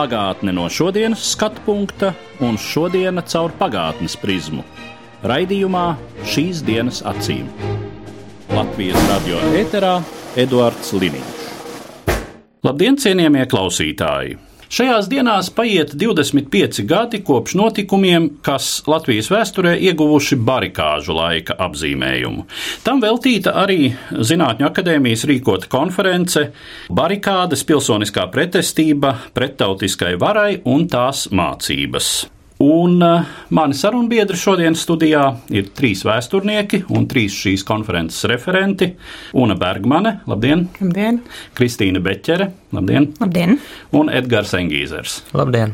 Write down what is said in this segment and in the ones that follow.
Pagātne no šodienas skatu punkta un šodienas caur pagātnes prizmu. Raidījumā šīs dienas acīm. Latvijas radio eterā Eduards Liniņš. Labdien, cienījamie klausītāji! Šajās dienās paiet 25 gadi kopš notikumiem, kas Latvijas vēsturē ieguvuši barikāžu laika apzīmējumu. Tam veltīta arī Zinātņu akadēmijas rīkota konference Barikādes pilsoniskā pretestība prettautiskai varai un tās mācības. Un uh, mani sarunbiedri šodienas studijā ir trīs vēsturnieki un trīs šīs konferences referenti. Una Bergmane, labdien! Labdien! Kristīna Beķere, labdien! Labdien! Un Edgars Engīzers. Labdien!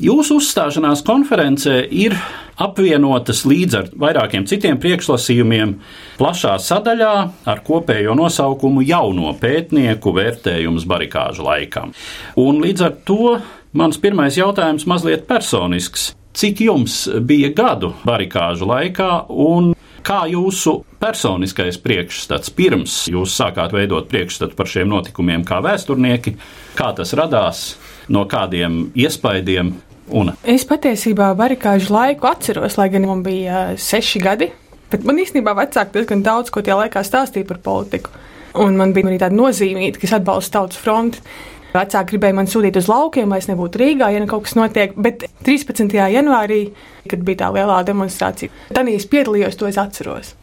Jūsu uzstāšanās konferencē ir apvienotas līdz ar vairākiem citiem priekšlasījumiem plašā sadaļā ar kopējo nosaukumu Jauno pētnieku vērtējums barikāžu laikam. Un līdz ar to mans pirmais jautājums mazliet personisks. Cik jums bija gadu barikāžu laikā un kā jūsu personiskais priekšstats pirms jūs sākāt veidot priekšstatu par šiem notikumiem kā vēsturnieki, kā tas radās, no kādiem iespaidiem Un. Es patiesībā barikāžu laiku atceros, lai gan man bija seši gadi. Bet man īstenībā vecāki diezgan daudz ko tajā laikā stāstīja par politiku. Un man bija arī tāda nozīmīga, kas atbalsta tautas fronti. Vecāki gribēja man sūtīt uz laukiem, lai es nebūtu Rīgā, ja ne kaut kas notiek. Bet 13. janvārī, kad bija tā lielā demonstrācija, tad es piedalījos, to es atceros.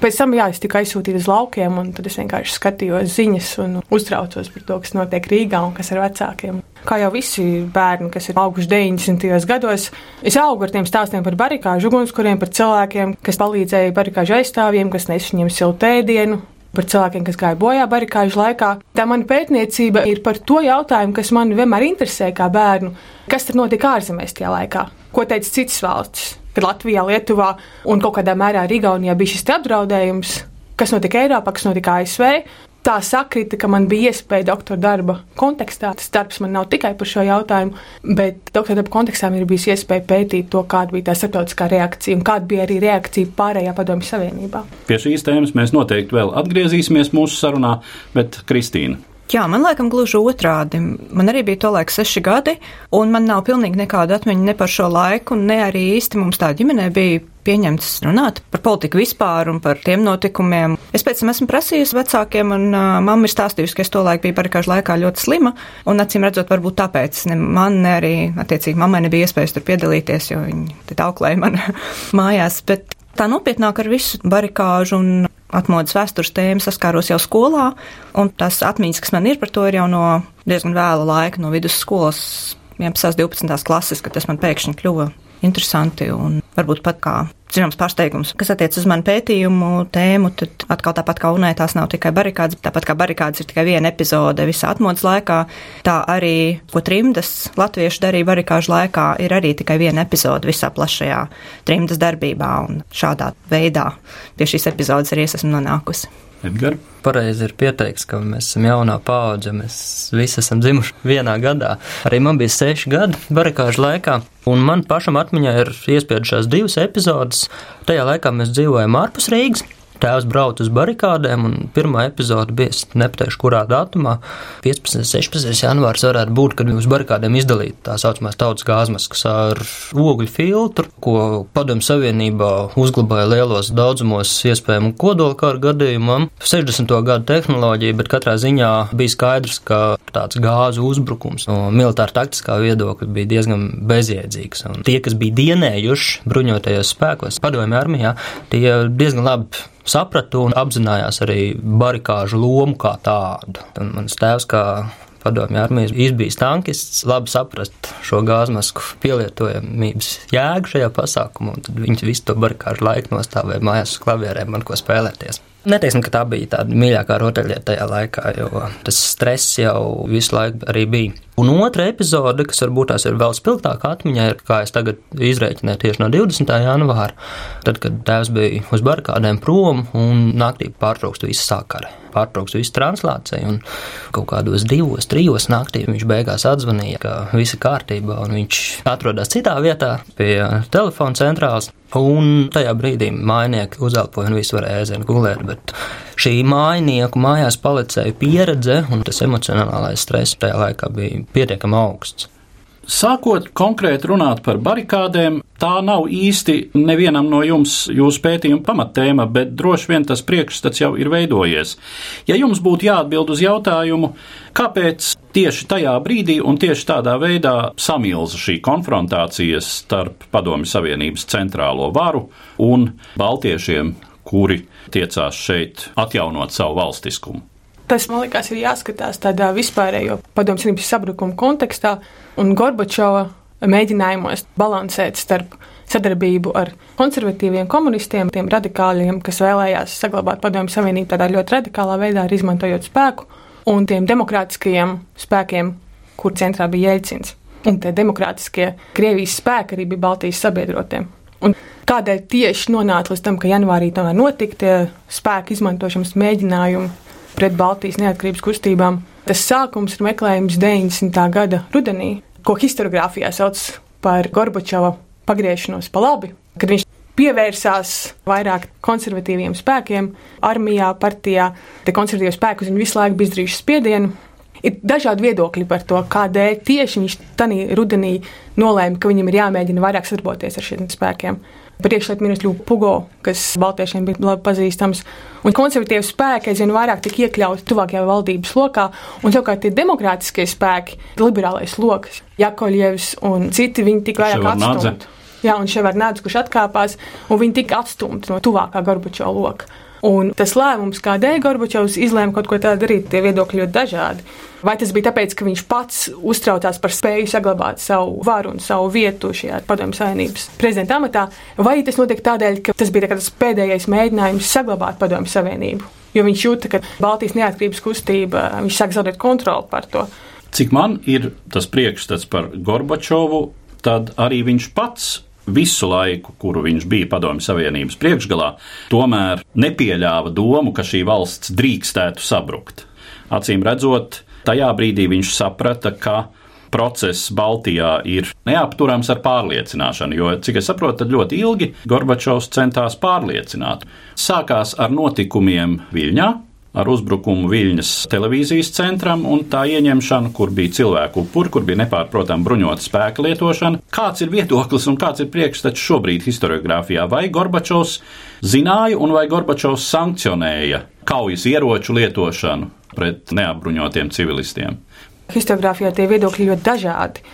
Pēc tam, jā, es tiku aizsūtīta uz laukiem, un tad es vienkārši skatījos ziņas un uztraucos par to, kas notiek Rīgā un kas ar vecākiem. Kā jau visi bērni, kas ir auguši 90. gados, es augu ar tiem stāstiem par barikāžu ugunskuriem, par cilvēkiem, kas palīdzēja barikāžu aizstāvjiem, kas nes viņiem siltu ēdienu, par cilvēkiem, kas gāja bojā barikāžu laikā. Tā mana pētniecība ir par to jautājumu, kas man vienmēr interesē kā bērnu. Kas tad notika ārzemēs tajā laikā? Ko teica citas valstis? Kad Latvijā, Lietuvā un kaut kādā mērā arī Igaunijā bija šis apdraudējums, kas notika Eiropā, kas notika ASV. Tā sakrita, ka man bija iespēja doktora darba kontekstā. Tas darbs man nav tikai par šo jautājumu, bet doktora darba kontekstā man ir bijusi iespēja pētīt to, kāda bija tā starptautiskā reakcija un kāda bija arī reakcija pārējā padomju savienībā. Pie šīs tēmas mēs noteikti vēl atgriezīsimies mūsu sarunā, bet Kristīna. Jā, man laikam gluži otrādi. Man arī bija tolaik seši gadi, un man nav pilnīgi nekāda atmiņa ne par šo laiku, ne arī īsti mums tā ģimenē bija pieņemts runāt par politiku vispār un par tiem notikumiem. Es pēc tam esmu prasījusi vecākiem, un uh, mamma ir stāstījusi, ka es tolaik biju barikāžu laikā ļoti slima, un acīm redzot, varbūt tāpēc ne man, ne arī, attiecīgi, mammai nebija iespējas tur piedalīties, jo viņi te tauklēja man mājās, bet tā nopietnāk ar visu barikāžu un atmodas vēstures tēmu saskāros jau skolā, un tās atmiņas, kas man ir par to, ir jau no diezgan vēla laika, no vidusskolas, 11. un 12. klases, kad tas man pēkšņi kļuva interesanti un varbūt pat kā zināms pārsteigums. Kas attiec uz manu pētījumu tēmu, tad atkal tāpat kā UNē tās nav tikai barikādas, tāpat kā barikādas ir tikai viena epizode visā atmodas laikā, tā arī, ko trimdas latvieši darīja barikāžu laikā, ir arī tikai viena epizode visā plašajā trimdas darbībā un šādā veidā pie šīs epizodes arī es esmu nonākusi. Edgar. Pareizi ir pieteikts, ka mēs esam jaunā paudze, mēs visi esam dzimuši vienā gadā. Arī man bija seši gadi barikāžu laikā, un man pašam atmiņā ir iespiedušās divas epizodes. Tajā laikā mēs dzīvojam ārpus Rīgas. Tēvs brauca uz barikādēm, un pirmā epizode bija, nepateikšu, kurā datumā, 15. un 16. janvārs varētu būt, kad uz barikādēm izdalīta tā saucamās tautas gāzmaskas ar ogļu filtru, ko Padomju Savienībā uzglabāja lielos daudzumos iespējamu kodolkāru gadījumam. 60. gadu tehnoloģija, bet katrā ziņā bija skaidrs, ka tāds gāzu uzbrukums no militāra taktiskā viedokļa bija diezgan bezjēdzīgs. Un tie, kas bija dienējuši bruņotajos spēkos, padomju armijā, tie diezgan labi sapratu un apzinājās arī barikāžu lomu kā tādu. Un mans tēvs, kā padomju armijas izbijis tankists, labi saprast šo gāzmasku pielietojamības jēgu šajā pasākumā, un tad viņš visu to barikāžu laiku nostāvēja mājās uz klavierēm, man ko spēlēties. Neteiksim, ka tā bija tāda mīļākā rotaļlieta tajā laikā, jo tas stress jau visu laiku arī bija. Un otra epizode, kas varbūt tās ir vēl spilgtākā atmiņā, ir, kā es tagad izreikināju tieši no 20. janvāra, tad, kad tēvs bija uz barikādēm prom un naktī pārtraukst visu sākari. Pārtrauks visu translāciju, un kaut kādos divos, trijos naktī viņš beigās atzvanīja, ka viss ir kārtībā, un viņš atrodas citā vietā pie telefona centrāls. Un tajā brīdī mājnieki uzelpoja un visu varēja ēzēt gulēt, bet šī mājnieku mājās palicēja pieredze un tas emocionālais stress tajā laikā bija pietiekami augsts. Sākot konkrēti runāt par barikādēm, tā nav īsti nevienam no jums jūsu pētījuma pamattēma, bet droši vien tas priekšstats jau ir veidojies. Ja jums būtu jāatbild uz jautājumu, kāpēc tieši tajā brīdī un tieši tādā veidā samilza šī konfrontācija starp Padomju Savienības centrālo varu un baltiešiem, kuri tiecās šeit atjaunot savu valstiskumu. Tas, man liekas, ir jāskatās tādā vispārējo padomju savienības sabrukuma kontekstā un Gorbačova mēģinājumos balansēt starp sadarbību ar konservatīviem komunistiem, tiem radikāļiem, kas vēlējās saglabāt padomju savienību tādā ļoti radikālā veidā, izmantojot spēku, un tiem demokrātiskajiem spēkiem, kur centrā bija Jēlcins. Un tie demokrātiskie Krievijas spēki arī bija Baltijas sabiedrotiem. Un kādēļ tieši nonāca līdz tam, ka janvārī tomēr notika tie spēku izmantošanas mēģinājumi pret Baltijas neatkarības kustībām. Tas sākums ir meklējums 90. gada rudenī, ko historiografijā sauc par Gorbačova pagriešanos pa labi, kad viņš pievērsās vairāk konservatīviem spēkiem, armijā, partijā. Tie konservatīvie spēki uz viņu visu laiku bija izdarījuši spiedienu. Ir dažādi viedokļi par to, kādēļ tieši viņš tajā rudenī nolēma, ka viņam ir jāmēģina vairāk sadarboties ar šiem spēkiem priekšlietu ministru Pugo, kas Baltiešiem bija labi pazīstams. Un konservatīvi spēki aizvien vairāk tika iekļauti tuvākajā valdības lokā, un savukārt tie demokrātiskie spēki, liberālais lokus, Jakoļievs un citi, viņi tika vairāk atstumti. Jā, un šeit var nāc, kurš atkāpās, un viņi tika atstumti no tuvākā Gorbačova loka. Un tas lēmums, kādēļ Gorbačovs izlēma kaut ko tādu darīt, tie viedokļi ļoti dažādi. Vai tas bija tāpēc, ka viņš pats uztraucās par spēju saglabāt savu varu un savu vietu šajā padomju savienības prezidenta amatā, vai tas notika tādēļ, ka tas bija tas pēdējais mēģinājums saglabāt padomju savienību? Jo viņš jūta, ka Baltijas neatkarības kustība, viņš sāk zaudēt kontroli par to. Cik man ir tas priekšstats par Gorbačovu, tad arī viņš pats visu laiku, kuru viņš bija Padomju Savienības priekšgalā, tomēr nepieļāva domu, ka šī valsts drīkstētu sabrukt. Acīm redzot, Tajā brīdī viņš saprata, ka process Baltijā ir neapturams ar pārliecināšanu, jo, cik es saprotu, tad ļoti ilgi Gorbačovs centās pārliecināt. Sākās ar notikumiem Viļņā, ar uzbrukumu Viļņas televīzijas centram un tā ieņemšanu, kur bija cilvēku upuri, kur bija nepārprotama bruņota spēka lietošana. Kāds ir viedoklis un kāds ir priekšstats šobrīd historiografijā? Vai Gorbačovs zināja un vai Gorbačovs sankcionēja kaujas ieroču lietošanu pret neapbruņotiem civilistiem. Historiografijā tie viedokļi ļoti dažādi.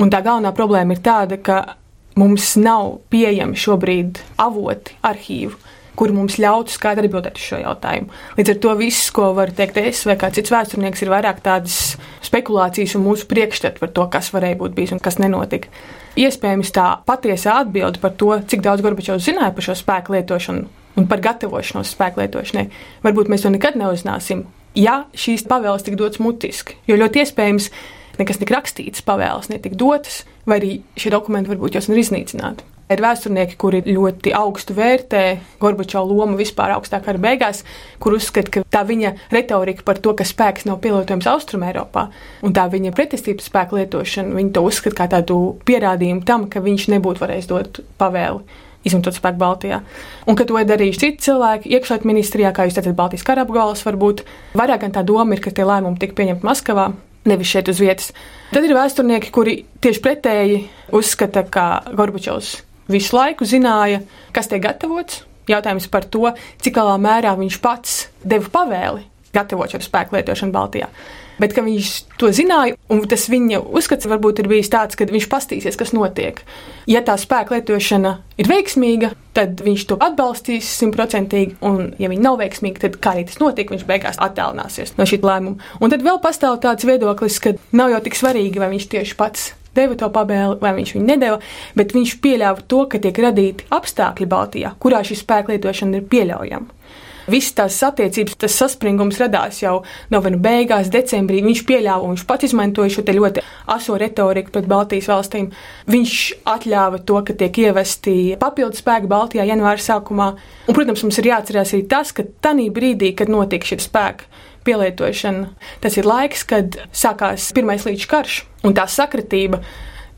Un tā galvenā problēma ir tāda, ka mums nav pieejami šobrīd avoti, arhīvi, kuri mums ļautu skaidri atbildēt uz šo jautājumu. Līdz ar to viss, ko var teikt es vai kāds cits vēsturnieks, ir vairāk tādas spekulācijas un mūsu priekšstati par to, kas varēja būt bijis un kas nenotika. Iespējams, tā patiesā atbilde par to, cik daudz Gorbačovs zināja par šo spēku lietošanu un par gatavošanos spēku lietošanai, varbūt mēs to nekad neuzzināsim ja šīs pavēles tik dotas mutiski. Jo ļoti iespējams, nekas tik rakstīts, pavēles netika dotas, vai arī šie dokumenti varbūt jau ir iznīcināti. Ir vēsturnieki, kuri ļoti augstu vērtē Gorbačova lomu vispār augstākā kara beigās, kur uzskata, ka tā viņa retorika par to, ka spēks nav pielietojams Austrumēropā, un tā viņa pretestības spēka lietošana, viņi to uzskata kā tādu pierādījumu tam, ka viņš nebūtu varējis dot pavēli izmantot spēku Baltijā. Un ka to ir darījuši citi cilvēki, iekšlietu ministrijā, kā jūs teicat, Baltijas kara apgabals varbūt. Vairāk gan tā doma ir, ka tie lēmumi tika pieņemti Maskavā. Nevis šeit uz vietas. Tad ir vēsturnieki, kuri tieši pretēji uzskata, ka Gorbačovs visu laiku zināja, kas tiek gatavots. Jautājums par to, cik lielā mērā viņš pats deva pavēli gatavot šo spēku lietošanu Baltijā bet viņš to zināja, un tas viņa uzskats varbūt ir bijis tāds, ka viņš pastīsies, kas notiek. Ja tā spēka lietošana ir veiksmīga, tad viņš to atbalstīs simtprocentīgi, un, ja viņa nav veiksmīga, tad kā arī tas notiek, viņš beigās attālināsies no šī lēmuma. Un tad vēl pastāv tāds viedoklis, ka nav jau tik svarīgi, vai viņš tieši pats deva to pabēli, vai viņš viņu nedeva, bet viņš pieļāva to, ka tiek radīti apstākļi Baltijā, kurā šī spēka lietošana ir pieļaujama. Visas tās attiecības, tas saspringums radās jau novembra beigās, decembrī. Viņš pieļāva, viņš pats izmantoja šo ļoti aso retoriku pret Baltijas valstīm. Viņš atļāva to, ka tiek ievesti papildu spēki Baltijā janvāra sākumā. Un, protams, mums ir jāatcerās arī tas, ka tajā brīdī, kad notika šie spēki, pielietošana. Tas ir laiks, kad sākās Pirmais līdz karš un tā sakritība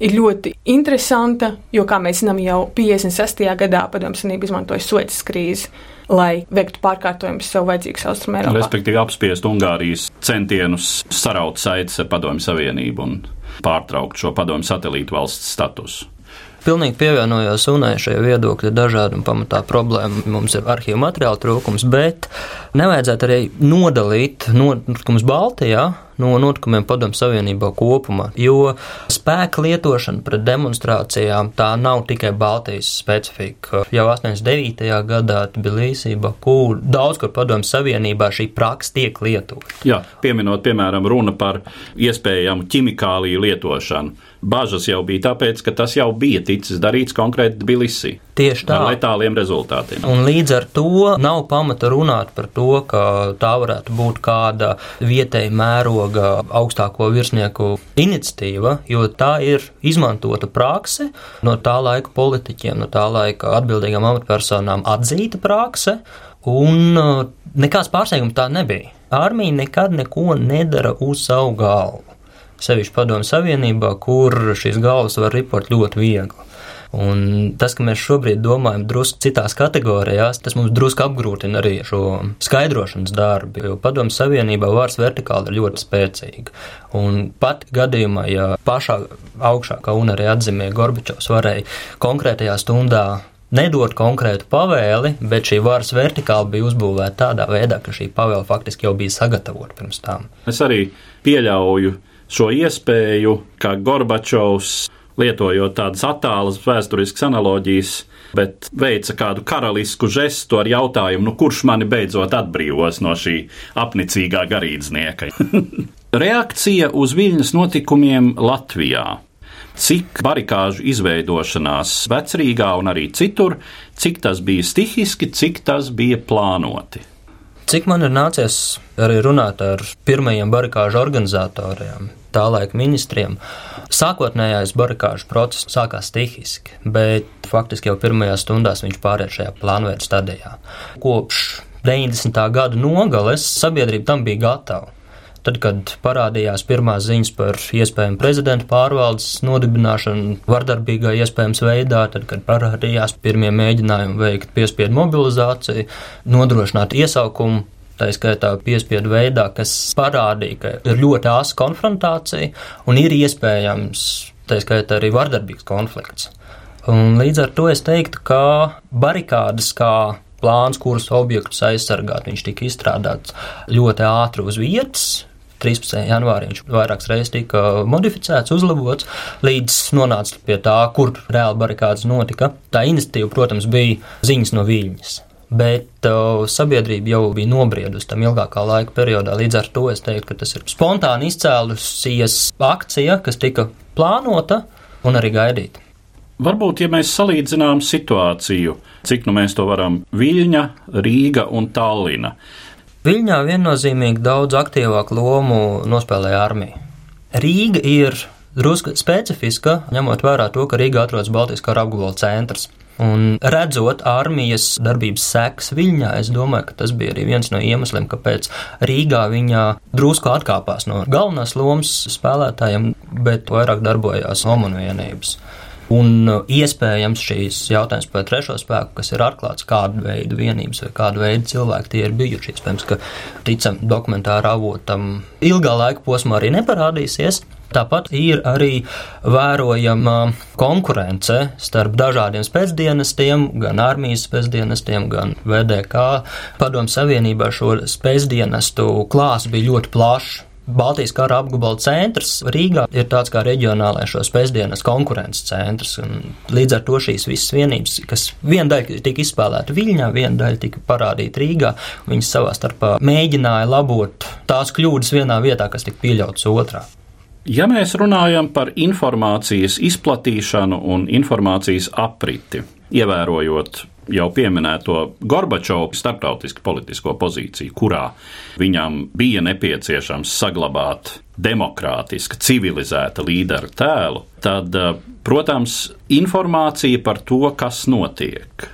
ir ļoti interesanta, jo, kā mēs zinām, jau 56. gadā Padomju Savienība izmantoja Suecas krīzi, lai veiktu pārkārtojumus sev vajadzīgus Austrumē. Respektīvi, apspiest Ungārijas centienus saraut saites ar Padomju Savienību un pārtraukt šo padomju satelītu valsts statusu. Pilnīgi pievienojos Unai šie viedokļi dažādi un pamatā problēma mums ir arhīvu materiālu trūkums, bet nevajadzētu arī nodalīt notikumus Baltijā no notikumiem Padomu Savienībā kopumā. Jo spēka lietošana pret demonstrācijām tā nav tikai Baltijas specifika. Jau 89. gadā Tbilisī, Baku, daudz kur Padomu Savienībā šī praksa tiek lietota. Jā, pieminot, piemēram, runa par iespējamu ķimikāliju lietošanu. Bažas jau bija tāpēc, ka tas jau bija ticis darīts konkrēti Tbilisī. Tieši tā. Ar letāliem rezultātiem. Un līdz ar to nav pamata runāt par to, ka tā varētu būt kāda vietēja mēroga augstāko virsnieku iniciatīva, jo tā ir izmantota prakse no tā laika politiķiem, no tā laika atbildīgām amatpersonām atzīta prakse, un uh, nekāds pārsteigums tā nebija. Armija nekad neko nedara uz savu galvu. Sevišķi padomu savienībā, kur šīs galvas var ripot ļoti viegli. Un tas, ka mēs šobrīd domājam drusku citās kategorijās, tas mums drusku apgrūtina arī šo skaidrošanas darbu. Jo padomu savienībā vārds vertikāli ir ļoti spēcīga. Un pat gadījumā, ja pašā augšā, kā un arī atzīmē Gorbačovs, varēja konkrētajā stundā nedot konkrētu pavēli, bet šī varas vertikāli bija uzbūvēta tādā veidā, ka šī pavēle faktiski jau bija sagatavota pirms tam. Es arī pieļauju šo iespēju, ka Gorbačovs lietojot tādas attālas vēsturiskas analoģijas, bet veica kādu karalisku žestu ar jautājumu, nu, kurš mani beidzot atbrīvos no šī apnicīgā garīdznieka. Reakcija uz Viļņas notikumiem Latvijā. Cik barikāžu izveidošanās vecrīgā un arī citur, cik tas bija stihiski, cik tas bija plānoti. Cik man ir nācies arī runāt ar pirmajiem barikāžu organizatoriem, tā laika ministriem. Sākotnējais barikāžu process sākās stihiski, bet faktiski jau pirmajās stundās viņš pāriet šajā plānveida stadijā. Kopš 90. gada nogales sabiedrība tam bija gatava. Tad, kad parādījās pirmās ziņas par iespējamu prezidenta pārvaldes nodibināšanu vardarbīgā iespējams veidā, tad, kad parādījās pirmie mēģinājumi veikt piespiedu mobilizāciju, nodrošināt iesaukumu tā skaitā piespiedu veidā, kas parādīja, ka ir ļoti asa konfrontācija un ir iespējams, tā skaitā arī vardarbīgs konflikts. Un līdz ar to es teiktu, ka barikādas kā plāns, kurus objektus aizsargāt, viņš tika izstrādāts ļoti ātri uz vietas, 13. janvārī viņš vairākas reizes tika modificēts, uzlabots, līdz nonāca pie tā, kur reāli barikādas notika. Tā iniciatīva, protams, bija ziņas no Viļņas. Bet uh, sabiedrība jau bija nobriedusi tam ilgākā laika periodā. Līdz ar to es teiktu, ka tas ir spontāni izcēlusies akcija, kas tika plānota un arī gaidīta. Varbūt, ja mēs salīdzinām situāciju, cik nu mēs to varam Viļņa, Rīga un Tallina. Viļņā viennozīmīgi daudz aktīvāku lomu nospēlēja armija. Rīga ir drusku specifiska, ņemot vērā to, ka Rīga atrodas Baltijas kara apgabala centrs. Un redzot armijas darbības sekas Viļņā, es domāju, ka tas bija arī viens no iemesliem, kāpēc Rīgā viņa drusku atkāpās no galvenās lomas spēlētājiem, bet vairāk darbojās Omanu vienības. Un uh, iespējams šīs jautājums par trešo spēku, kas ir atklāts, kādu veidu vienības vai kādu veidu cilvēki tie ir bijuši. Iespējams, ka ticam dokumentāra avotam ilgā laika posmā arī neparādīsies. Tāpat ir arī vērojama konkurence starp dažādiem spēcdienestiem, gan armijas spēcdienestiem, gan VDK. Padomu Savienībā šo spēcdienestu klāsts bija ļoti plašs. Baltijas kara apgabala centrs Rīgā ir tāds kā reģionālais šo spēcdienas konkurences centrs. Līdz ar to šīs visas vienības, kas viena daļa tika izspēlēta Viļņā, viena daļa tika parādīta Rīgā, viņas savā starpā mēģināja labot tās kļūdas vienā vietā, kas tika pieļautas otrā. Ja mēs runājam par informācijas izplatīšanu un informācijas apriti, ievērojot jau pieminēto Gorbačovu starptautisku politisko pozīciju, kurā viņam bija nepieciešams saglabāt demokrātiska, civilizēta līdera tēlu, tad, eh, protams, informācija par to, kas notiek,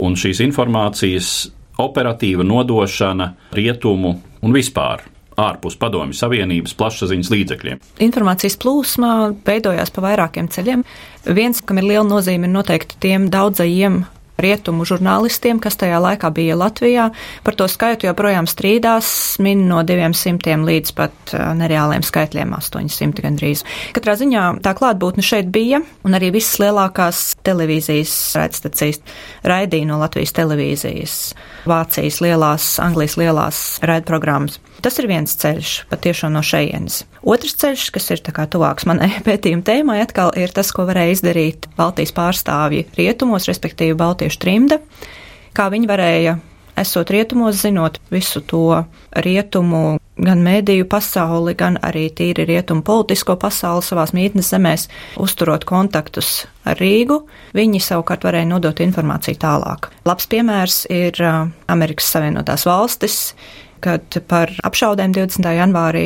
un šīs informācijas operatīva nodošana rietumu un vispār ārpus Padomju Savienības plašsaziņas līdzekļiem. Informācijas plūsma veidojās pa vairākiem ceļiem. Viens, kam ir liela nozīme, ir noteikti tiem daudzajiem rietumu žurnālistiem, kas tajā laikā bija Latvijā. Par to skaitu joprojām strīdās, min no 200 līdz pat nereāliem skaitļiem 800 gandrīz. Katrā ziņā tā klātbūtne šeit bija, un arī visas lielākās televīzijas raidstacijas raidīja no Latvijas televīzijas, Vācijas lielās, Anglijas lielās raidprogrammas. Tas ir viens ceļš, patiešām no šejienes. Otrs ceļš, kas ir tuvāks manai pētījuma tēmai, atkal ir tas, ko varēja izdarīt Baltijas pārstāvji rietumos, respektīvi Baltiešu trimda. Kā viņi varēja, esot rietumos, zinot visu to rietumu, gan mēdīju pasauli, gan arī tīri rietumu politisko pasauli savās mītnes zemēs, uzturot kontaktus ar Rīgu, viņi savukārt varēja nodot informāciju tālāk. Labs piemērs ir Amerikas Savienotās valstis kad par apšaudēm 20. janvārī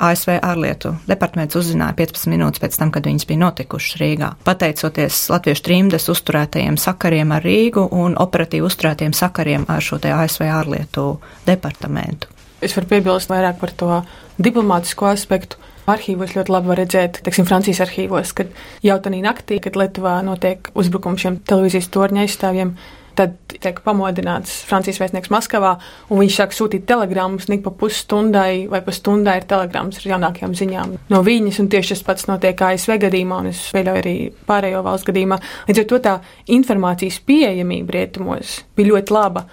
ASV ārlietu departaments uzzināja 15 minūtes pēc tam, kad viņas bija notikušas Rīgā. Pateicoties latviešu trimdes uzturētajiem sakariem ar Rīgu un operatīvi uzturētajiem sakariem ar šo te ASV ārlietu departamentu. Es varu piebilst vairāk par to diplomātisko aspektu. Arhīvos ļoti labi var redzēt, teiksim, Francijas arhīvos, kad jau tādā naktī, kad Lietuvā notiek uzbrukums šiem televīzijas torņa aizstāvjiem, Tad tiek pamodināts Francijas vēstnieks Maskavā, un viņš sāk sūtīt telegrammas, nik pa pusstundai vai pa stundai ir telegrammas ar jaunākajām ziņām no viņas, un tieši tas pats notiek ASV gadījumā, un es pieļauju arī pārējo valstu gadījumā. Līdz ar to tā informācijas pieejamība rietumos bija ļoti laba,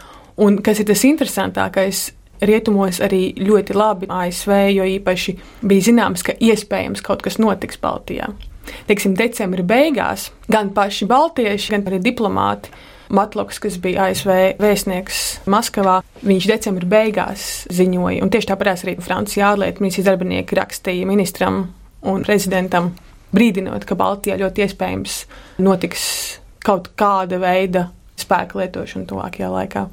un kas ir tas interesantākais, rietumos arī ļoti labi ASV, jo īpaši bija zināms, ka iespējams kaut kas notiks Baltijā. Teiksim, decembra beigās gan paši baltieši, gan arī diplomāti Matloks, kas bija ASV vēstnieks Maskavā, viņš decembra beigās ziņoja, un tieši tāpat arī Francijas ārlietu ministrijas darbinieki rakstīja ministram un prezidentam, brīdinot, ka Baltijā ļoti iespējams notiks kaut kāda veida spēka lietošana tuvākajā laikā.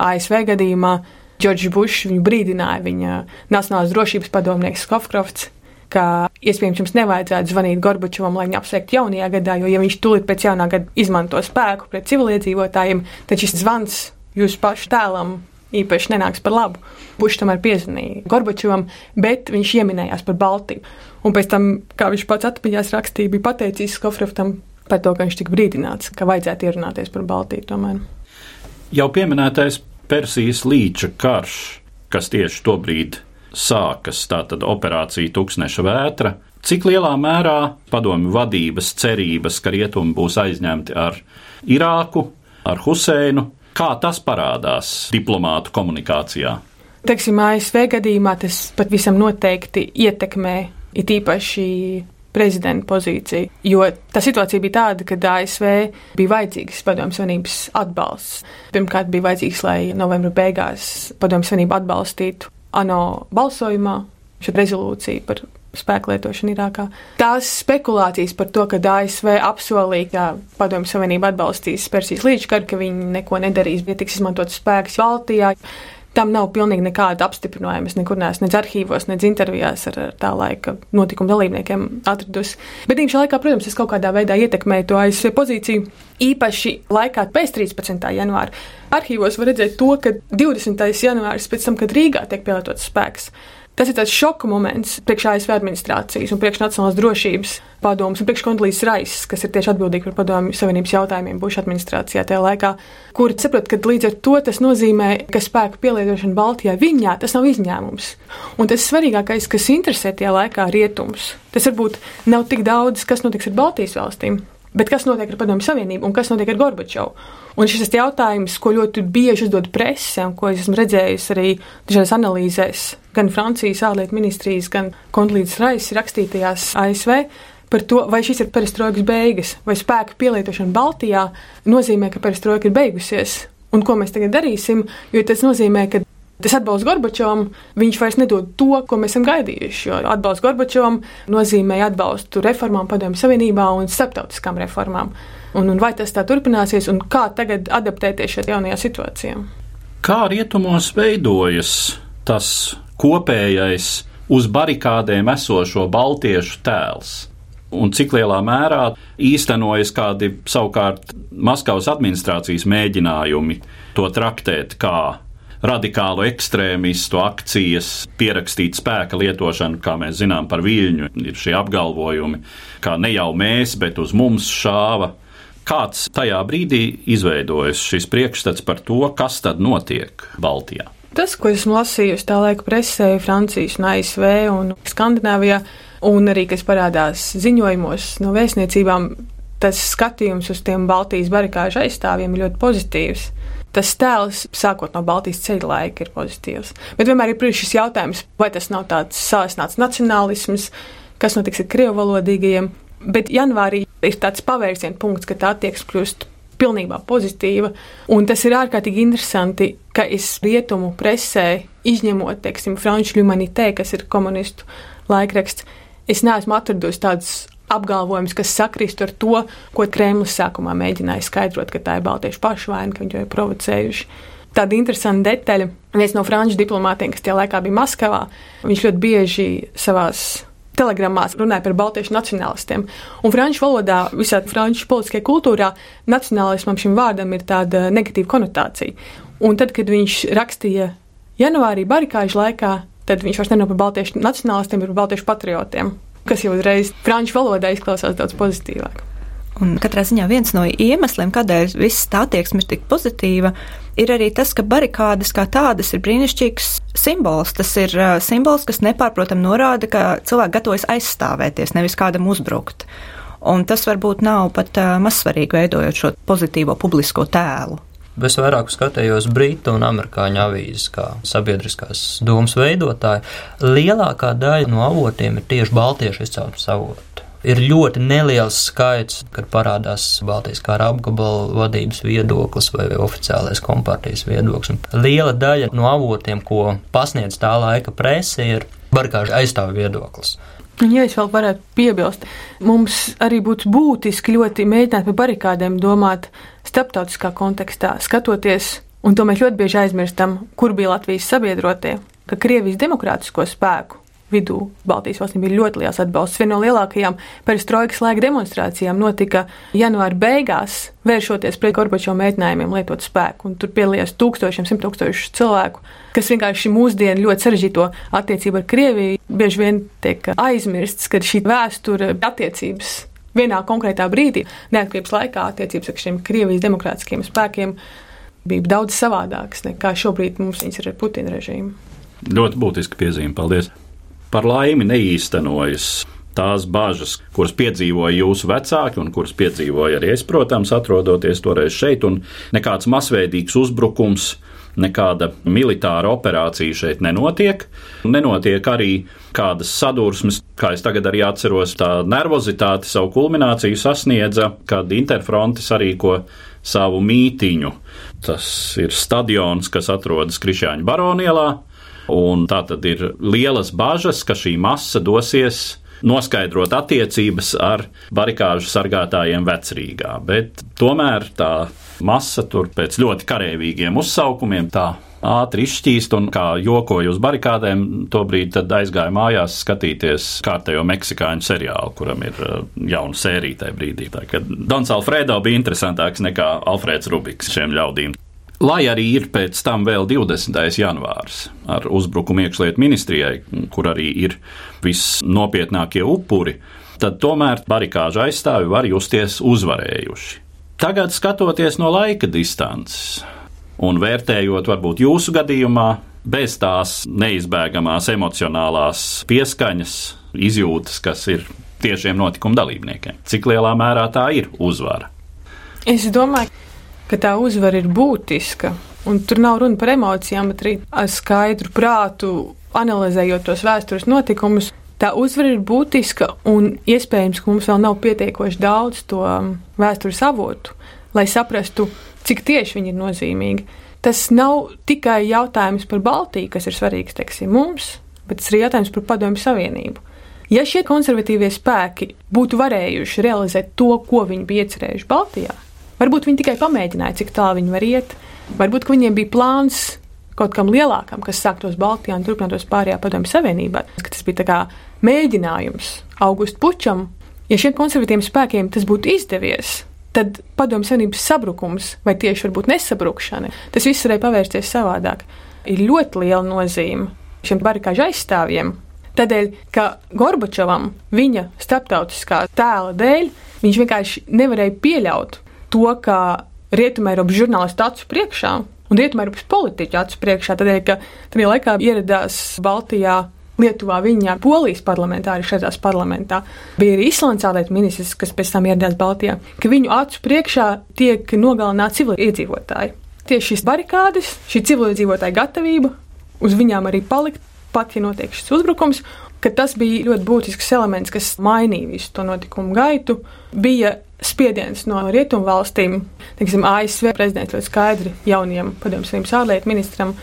ASV gadījumā Džordžs Bušs viņu brīdināja, viņa Nacionālās drošības padomnieks Skofkrofts ka iespējams jums nevajadzētu zvanīt Gorbačovam, lai viņu apsveiktu jaunajā gadā, jo, ja viņš tūlīt pēc jaunā gada izmanto spēku pret civiliedzīvotājiem, tad šis zvans jūsu pašu tēlam īpaši nenāks par labu. Bušs tomēr piezvanīja Gorbačovam, bet viņš ieminējās par Baltiju. Un pēc tam, kā viņš pats atmiņās rakstīja, bija pateicis Skofreftam par to, ka viņš tika brīdināts, ka vajadzētu ierunāties par Baltiju tomēr. Jau pieminētais Persijas līča karš, kas tieši to brīdi sākas tātad operācija Tuksneša vētra. Cik lielā mērā padomju vadības cerības, ka rietumi būs aizņemti ar Irāku, ar Huseinu, kā tas parādās diplomātu komunikācijā? Teiksim, ASV gadījumā tas pat visam noteikti ietekmē it īpaši prezidenta pozīciju. Jo tā situācija bija tāda, ka ASV bija vajadzīgs Padomju Savienības atbalsts. Pirmkārt, bija vajadzīgs, lai novembra beigās Padomju Savienība atbalstītu ANO balsojumā šo rezolūciju par spēku lietošanu Irākā. Tās spekulācijas par to, ka ASV apsolīja, ka Padomju Savienība atbalstīs Persijas līčkaru, ka viņi neko nedarīs, ja tiks izmantot spēks Baltijā. Tam nav pilnīgi nekāda apstiprinājuma. Es nekur neesmu nec arhīvos, nec intervijās ar tā laika notikumu dalībniekiem atradusi. Bet šajā laikā, protams, es kaut kādā veidā ietekmēju to ASV pozīciju. Īpaši laikā pēc 13. janvāra arhīvos var redzēt to, ka 20. janvāris pēc tam, kad Rīgā tiek pielietots spēks, Tas ir tāds šoka moments priekš ASV administrācijas un priekš Nacionālās drošības padomus un priekš Kondlīs Raisas, kas ir tieši atbildīgi par padomju savienības jautājumiem Buša administrācijā tajā laikā, kur saprot, ka līdz ar to tas nozīmē, ka spēku pielietošana Baltijā viņā tas nav izņēmums. Un tas svarīgākais, kas interesē tajā laikā rietums, tas varbūt nav tik daudz, kas notiks ar Baltijas valstīm, bet kas notiek ar padomju savienību un kas notiek ar Gorbačovu. Un šis jautājums, ko ļoti bieži uzdod presse, un ko es esmu redzējis arī dažādās analīzēs, gan Francijas ārlietu ministrijas, gan Kontlīdas Raisas rakstītajās ASV, par to, vai šis ir perestroikas beigas, vai spēku pielietošana Baltijā nozīmē, ka perestroika ir beigusies, un ko mēs tagad darīsim, jo tas nozīmē, ka Tas atbalsts Gorbačovam, viņš vairs nedod to, ko mēs esam gaidījuši. Jo atbalsts Gorbačovam nozīmē atbalstu reformām Padomju Savienībā un starptautiskām reformām. Un, un vai tas tā turpināsies, un kā tagad adaptēties šajā jaunajā situācijā? Kā rietumos veidojas tas kopējais uz barikādēm esošo baltiešu tēls? Un cik lielā mērā īstenojas kādi savukārt Maskavas administrācijas mēģinājumi to traktēt kā radikālu ekstrēmistu akcijas, pierakstīt spēka lietošanu, kā mēs zinām par viļņu, ir šie apgalvojumi, kā ne jau mēs, bet uz mums šāva. Kāds tajā brīdī izveidojas šis priekšstats par to, kas tad notiek Baltijā? Tas, ko esmu lasījusi tā laika presē, Francijas, un ASV un Skandināvijā, un arī kas parādās ziņojumos no vēstniecībām, tas skatījums uz tiem Baltijas barikāžu aizstāvjiem ir ļoti pozitīvs tas tēls, sākot no Baltijas ceļa laika, ir pozitīvs. Bet vienmēr ir šis jautājums, vai tas nav tāds sāsnāts nacionālisms, kas notiks ar krievu valodīgajiem. Bet janvārī ir tāds pavērsienu punkts, ka tā attieksme kļūst pilnībā pozitīva. Un tas ir ārkārtīgi interesanti, ka es rietumu presē, izņemot, teiksim, Franču Humanitē, kas ir komunistu laikraksts, es neesmu atradusi tādus apgalvojums, kas sakrist ar to, ko Kremlis sākumā mēģināja skaidrot, ka tā ir Baltiešu pašvaina, ka viņi to ir provocējuši. Tāda interesanta detaļa. Viens no franču diplomātiem, kas tajā laikā bija Maskavā, viņš ļoti bieži savās telegramās runāja par baltiešu nacionālistiem. Un franču valodā, visā franču politiskajā kultūrā, nacionālismam šim vārdam ir tāda negatīva konotācija. Un tad, kad viņš rakstīja janvārī barikāžu laikā, tad viņš vairs nerunā par baltiešu nacionālistiem, bet par baltiešu patriotiem kas jau uzreiz franču valodā izklausās daudz pozitīvāk. Un katrā ziņā viens no iemesliem, kādēļ viss tā attieksme ir tik pozitīva, ir arī tas, ka barikādas kā tādas ir brīnišķīgs simbols. Tas ir uh, simbols, kas nepārprotam norāda, ka cilvēki gatavojas aizstāvēties, nevis kādam uzbrukt. Un tas varbūt nav pat uh, mazsvarīgi veidojot šo pozitīvo publisko tēlu. Es vairāk skatījos britu un amerikāņu avīzes kā sabiedriskās domas veidotāji. Lielākā daļa no avotiem ir tieši baltiešu izcelsmes avoti. Ir ļoti neliels skaits, kad parādās Baltijas kara apgabala vadības viedoklis vai oficiālais kompartijas viedoklis. Un liela daļa no avotiem, ko pasniedz tā laika prese, ir barikāžu aizstāvju viedoklis. Un, ja es vēl varētu piebilst, mums arī būtu būtiski ļoti mēģināt par barikādēm domāt starptautiskā kontekstā, skatoties, un to mēs ļoti bieži aizmirstam, kur bija Latvijas sabiedrotie, ka Krievijas demokrātisko spēku vidū Baltijas valstīm bija ļoti liels atbalsts. Viena no lielākajām perestroikas laika demonstrācijām notika janvāra beigās, vēršoties pret Gorbačova mēģinājumiem lietot spēku. Un tur piedalījās tūkstošiem, simt tūkstoši cilvēku, kas vienkārši mūsdienu ļoti sarežģīto attiecību ar Krieviju bieži vien tiek aizmirsts, ka šī vēsture attiecības vienā konkrētā brīdī, neatkarības laikā, attiecības ar šiem Krievijas demokrātiskiem spēkiem bija daudz savādākas nekā šobrīd mums ir ar Putina režīmu. Ļoti būtiski piezīme. Paldies! Par laimi neīstenojas tās bažas, kuras piedzīvoja jūsu vecāki un kuras piedzīvoja arī es, protams, atrodoties toreiz šeit, un nekāds masveidīgs uzbrukums. Nekāda militāra operācija šeit nenotiek. Nenotiek arī kādas sadursmes, kā es tagad arī atceros, tā nervozitāte savu kulmināciju sasniedza, kad Interfronte sarīko savu mītiņu. Tas ir stadions, kas atrodas Krišāņa baronielā, Un tā tad ir lielas bažas, ka šī masa dosies noskaidrot attiecības ar barikāžu sargātājiem vecrīgā. Bet tomēr tā masa tur pēc ļoti karavīgiem uzsaukumiem tā ātri izšķīst un kā jokoja uz barikādēm, tobrīd aizgāja mājās skatīties kārtējo meksikāņu seriālu, kuram ir uh, jauna sērija tajā brīdī. Dons Alfredo bija interesantāks nekā Alfrēds Rubiks šiem ļaudīm. Lai arī ir pēc tam vēl 20. janvārs ar uzbrukumu iekšlietu ministrijai, kur arī ir visnopietnākie upuri, tad tomēr barikāžu aizstāvi var justies uzvarējuši. Tagad, skatoties no laika distances un vērtējot varbūt jūsu gadījumā, bez tās neizbēgamās emocionālās pieskaņas, izjūtas, kas ir tiešiem notikumu dalībniekiem, cik lielā mērā tā ir uzvara? Es domāju, ka tā uzvara ir būtiska. Un tur nav runa par emocijām, bet arī ar skaidru prātu, analizējot tos vēstures notikumus. Tā uzvara ir būtiska, un iespējams, ka mums vēl nav pietiekoši daudz to um, vēstures avotu, lai saprastu, cik tieši viņi ir nozīmīgi. Tas nav tikai jautājums par Baltiju, kas ir svarīgs teiksim, mums, bet tas ir jautājums par Padomju Savienību. Ja šie konservatīvie spēki būtu varējuši realizēt to, ko viņi bija iecerējuši Baltijā, varbūt viņi tikai pamēģināja, cik tālu viņi var iet. Varbūt viņiem bija plāns kaut kam lielākam, kas sāktos Baltijā un turpinātos pārējā padomju savienībā. Tas bija kā mēģinājums Augustu pučam. Ja šiem konservatīviem spēkiem tas būtu izdevies, tad padomju savienības sabrukums, vai tieši varbūt nesabrukšana, tas viss varēja pavērsties savādāk. Ir ļoti liela nozīme šiem barikāžu aizstāvjiem. Tādēļ, ka Gorbačovam viņa starptautiskā tēla dēļ viņš vienkārši nevarēja pieļaut to, ka Rietumēropas žurnālistu acu priekšā un Rietumēropas politiķu acu priekšā, tādēļ, ka tajā laikā ieradās Baltijā Lietuvā viņa polijas parlamentāri šajās parlamentā. Bija arī Islandes ārlietu ministrs, kas pēc tam ieradās Baltijā, ka viņu acu priekšā tiek nogalināti civiliedzīvotāji. Tieši šīs barikādes, šī civiliedzīvotāja gatavība uz viņām arī palikt, pat ja notiek šis uzbrukums, ka tas bija ļoti būtisks elements, kas mainīja visu to notikumu gaitu. Bija spiediens no rietumu valstīm, teiksim, ASV prezidents ļoti skaidri jaunajam padomju savienības ārlietu ministram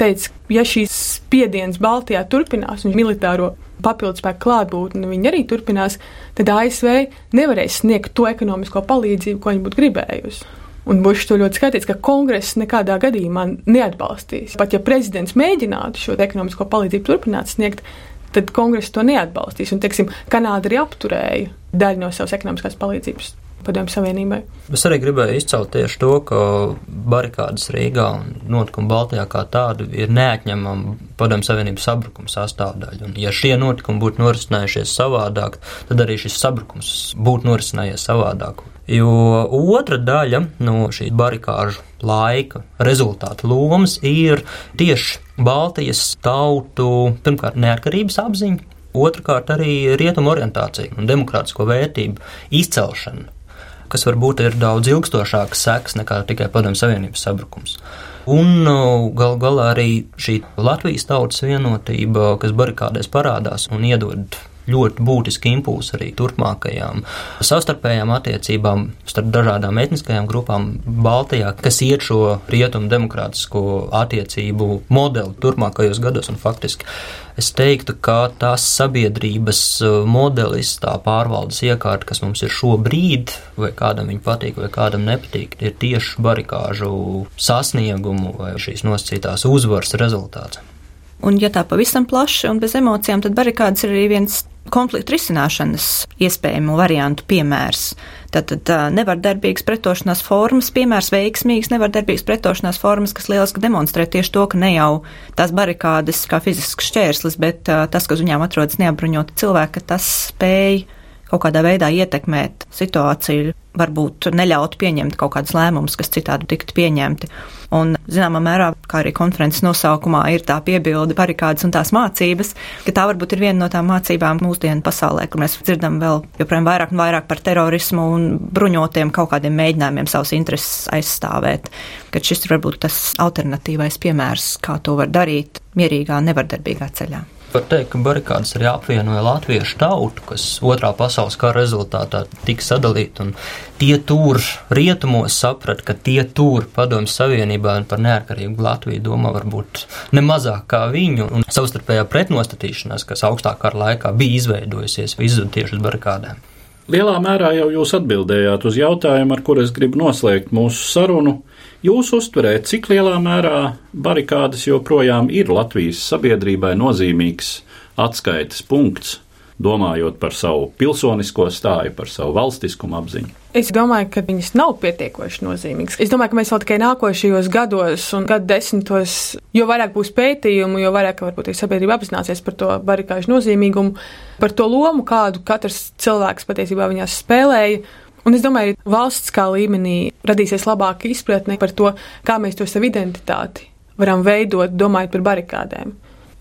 teica, ja šīs spiediens Baltijā turpinās un militāro papildus spēku klātbūtni viņi arī turpinās, tad ASV nevarēs sniegt to ekonomisko palīdzību, ko viņi būtu gribējusi. Un Bušs to ļoti skatīts, ka kongress nekādā gadījumā neatbalstīs. Pat ja prezidents mēģinātu šo ekonomisko palīdzību turpināt sniegt, tad kongress to neatbalstīs. Un, teiksim, Kanāda arī apturēja daļu no savas ekonomiskās palīdzības Padomju Savienībai. Es arī gribēju izcelt tieši to, ka barikādas Rīgā un notikumi Baltijā kā tādi ir neatņemama Padomju Savienības sabrukuma sastāvdaļa. Un, ja šie notikumi būtu norisinājušies savādāk, tad arī šis sabrukums būtu norisinājies savādāk. Jo otra daļa no šī barikāžu laika rezultātu lomas ir tieši Baltijas tautu, pirmkārt, neatkarības apziņa, otrkārt arī rietumu orientācija un demokrātisko vērtību izcelšana kas varbūt ir daudz ilgstošāks seks nekā tikai Padomju Savienības sabrukums. Un nu, gal galā arī šī Latvijas tautas vienotība, kas barikādēs parādās un iedod ļoti būtiski impulsi arī turpmākajām savstarpējām attiecībām starp dažādām etniskajām grupām Baltijā, kas iet šo rietumu demokrātisko attiecību modeli turpmākajos gados un faktiski. Es teiktu, ka tās sabiedrības uh, modelis, tā pārvaldes iekārta, kas mums ir šobrīd, vai kādam viņa patīk, vai kādam nepatīk, ir tieši barikāžu sasniegumu vai šīs nosacītās uzvaras rezultāts. Un, ja tā pavisam plaši un bez emocijām, tad barikādas ir arī viens konfliktu risināšanas iespējamu variantu piemērs. Tātad nevardarbīgas pretošanās formas, piemērs veiksmīgs nevardarbīgas pretošanās formas, kas lieliski demonstrē tieši to, ka ne jau tās barikādes kā fizisks šķērslis, bet tas, ka uz viņām atrodas neapbruņoti cilvēki, tas spēj kaut kādā veidā ietekmēt situāciju, varbūt neļaut pieņemt kaut kādus lēmumus, kas citādi tiktu pieņemti. Un, zināmā mērā, kā arī konferences nosaukumā ir tā piebilde barikādas un tās mācības, ka tā varbūt ir viena no tām mācībām mūsdienu pasaulē, kur mēs dzirdam vēl joprojām vairāk un vairāk par terorismu un bruņotiem kaut kādiem mēģinājumiem savus intereses aizstāvēt, ka šis ir varbūt tas alternatīvais piemērs, kā to var darīt mierīgā, nevardarbīgā ceļā. Var teikt, ka barikādas arī apvienoja latviešu tautu, kas otrā pasaules kara rezultātā tika sadalīta. Tie tur rietumos saprata, ka tie tur padomju savienībā par neatkarīgu Latviju domā varbūt ne mazāk kā viņu. Un savstarpējā pretnostatīšanās, kas augstākā kara laikā bija izveidojusies, izzuda tieši uz barikādēm. Lielā mērā jau jūs atbildējāt uz jautājumu, ar kuru es gribu noslēgt mūsu sarunu. Jūs uztverēt, cik lielā mērā barikādas joprojām ir Latvijas sabiedrībai nozīmīgs atskaites punkts, domājot par savu pilsonisko stāju, par savu valstiskumu apziņu? Es domāju, ka viņas nav pietiekoši nozīmīgas. Es domāju, ka mēs vēl tikai nākošajos gados un gadu desmitos, jo vairāk būs pētījumu, jo vairāk varbūt sabiedrība apzināsies par to barikāžu nozīmīgumu, par to lomu, kādu katrs cilvēks patiesībā viņās spēlēja Un es domāju, ka valsts kā līmenī radīsies labāka izpratne par to, kā mēs to savu identitāti varam veidot, domājot par barikādēm.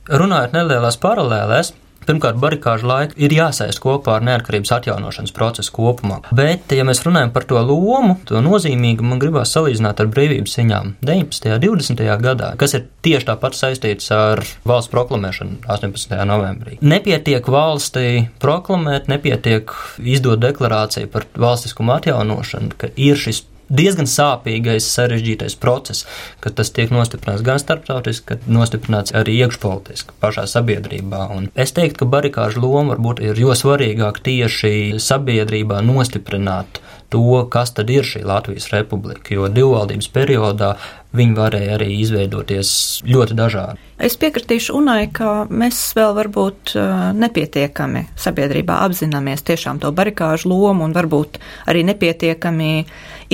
Runājot nelielās paralēlēs, Pirmkārt, barikāžu laika ir jāsaist kopā ar neatkarības atjaunošanas procesu kopumā. Bet, ja mēs runājam par to lomu, to nozīmīgu, man gribās salīdzināt ar brīvības ziņām 19. un 20. gadā, kas ir tieši tāpat saistīts ar valsts proklamēšanu 18. novembrī. Nepietiek valstī proklamēt, nepietiek izdot deklarāciju par valstiskumu atjaunošanu, ka ir šis diezgan sāpīgais, sarežģītais process, kad tas tiek nostiprināts gan starptautiski, gan nostiprināts arī iekšpolitiski pašā sabiedrībā. Un es teiktu, ka barikāžu loma varbūt ir jo svarīgāk tieši sabiedrībā nostiprināt to, kas tad ir šī Latvijas republika, jo divvaldības periodā viņi varēja arī izveidoties ļoti dažādi. Es piekritīšu Unai, ka mēs vēl varbūt nepietiekami sabiedrībā apzināmies tiešām to barikāžu lomu un varbūt arī nepietiekami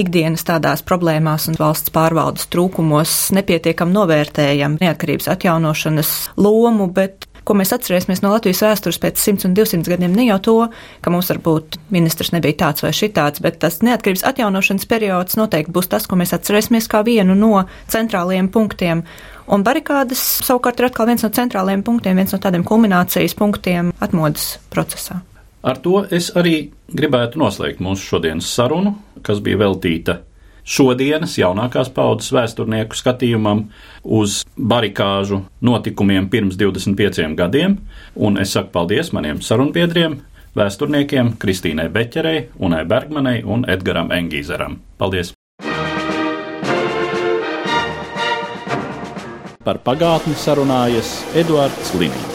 ikdienas tādās problēmās un valsts pārvaldes trūkumos nepietiekam novērtējam neatkarības atjaunošanas lomu, bet ko mēs atcerēsimies no Latvijas vēstures pēc 100 un 200 gadiem, ne jau to, ka mums varbūt ministrs nebija tāds vai šitāds, bet tas neatkarības atjaunošanas periods noteikti būs tas, ko mēs atcerēsimies kā vienu no centrālajiem punktiem. Un barikādas savukārt ir atkal viens no centrālajiem punktiem, viens no tādiem kulminācijas punktiem atmodas procesā. Ar to es arī gribētu noslēgt mūsu šodienas sarunu, kas bija veltīta šodienas jaunākās paudzes vēsturnieku skatījumam uz barikāžu notikumiem pirms 25 gadiem, un es saku paldies maniem sarunbiedriem, vēsturniekiem Kristīnai Beķerei, Unai Bergmanai un Edgaram Engīzeram. Paldies! Par pagātni sarunājas Eduards Līniju.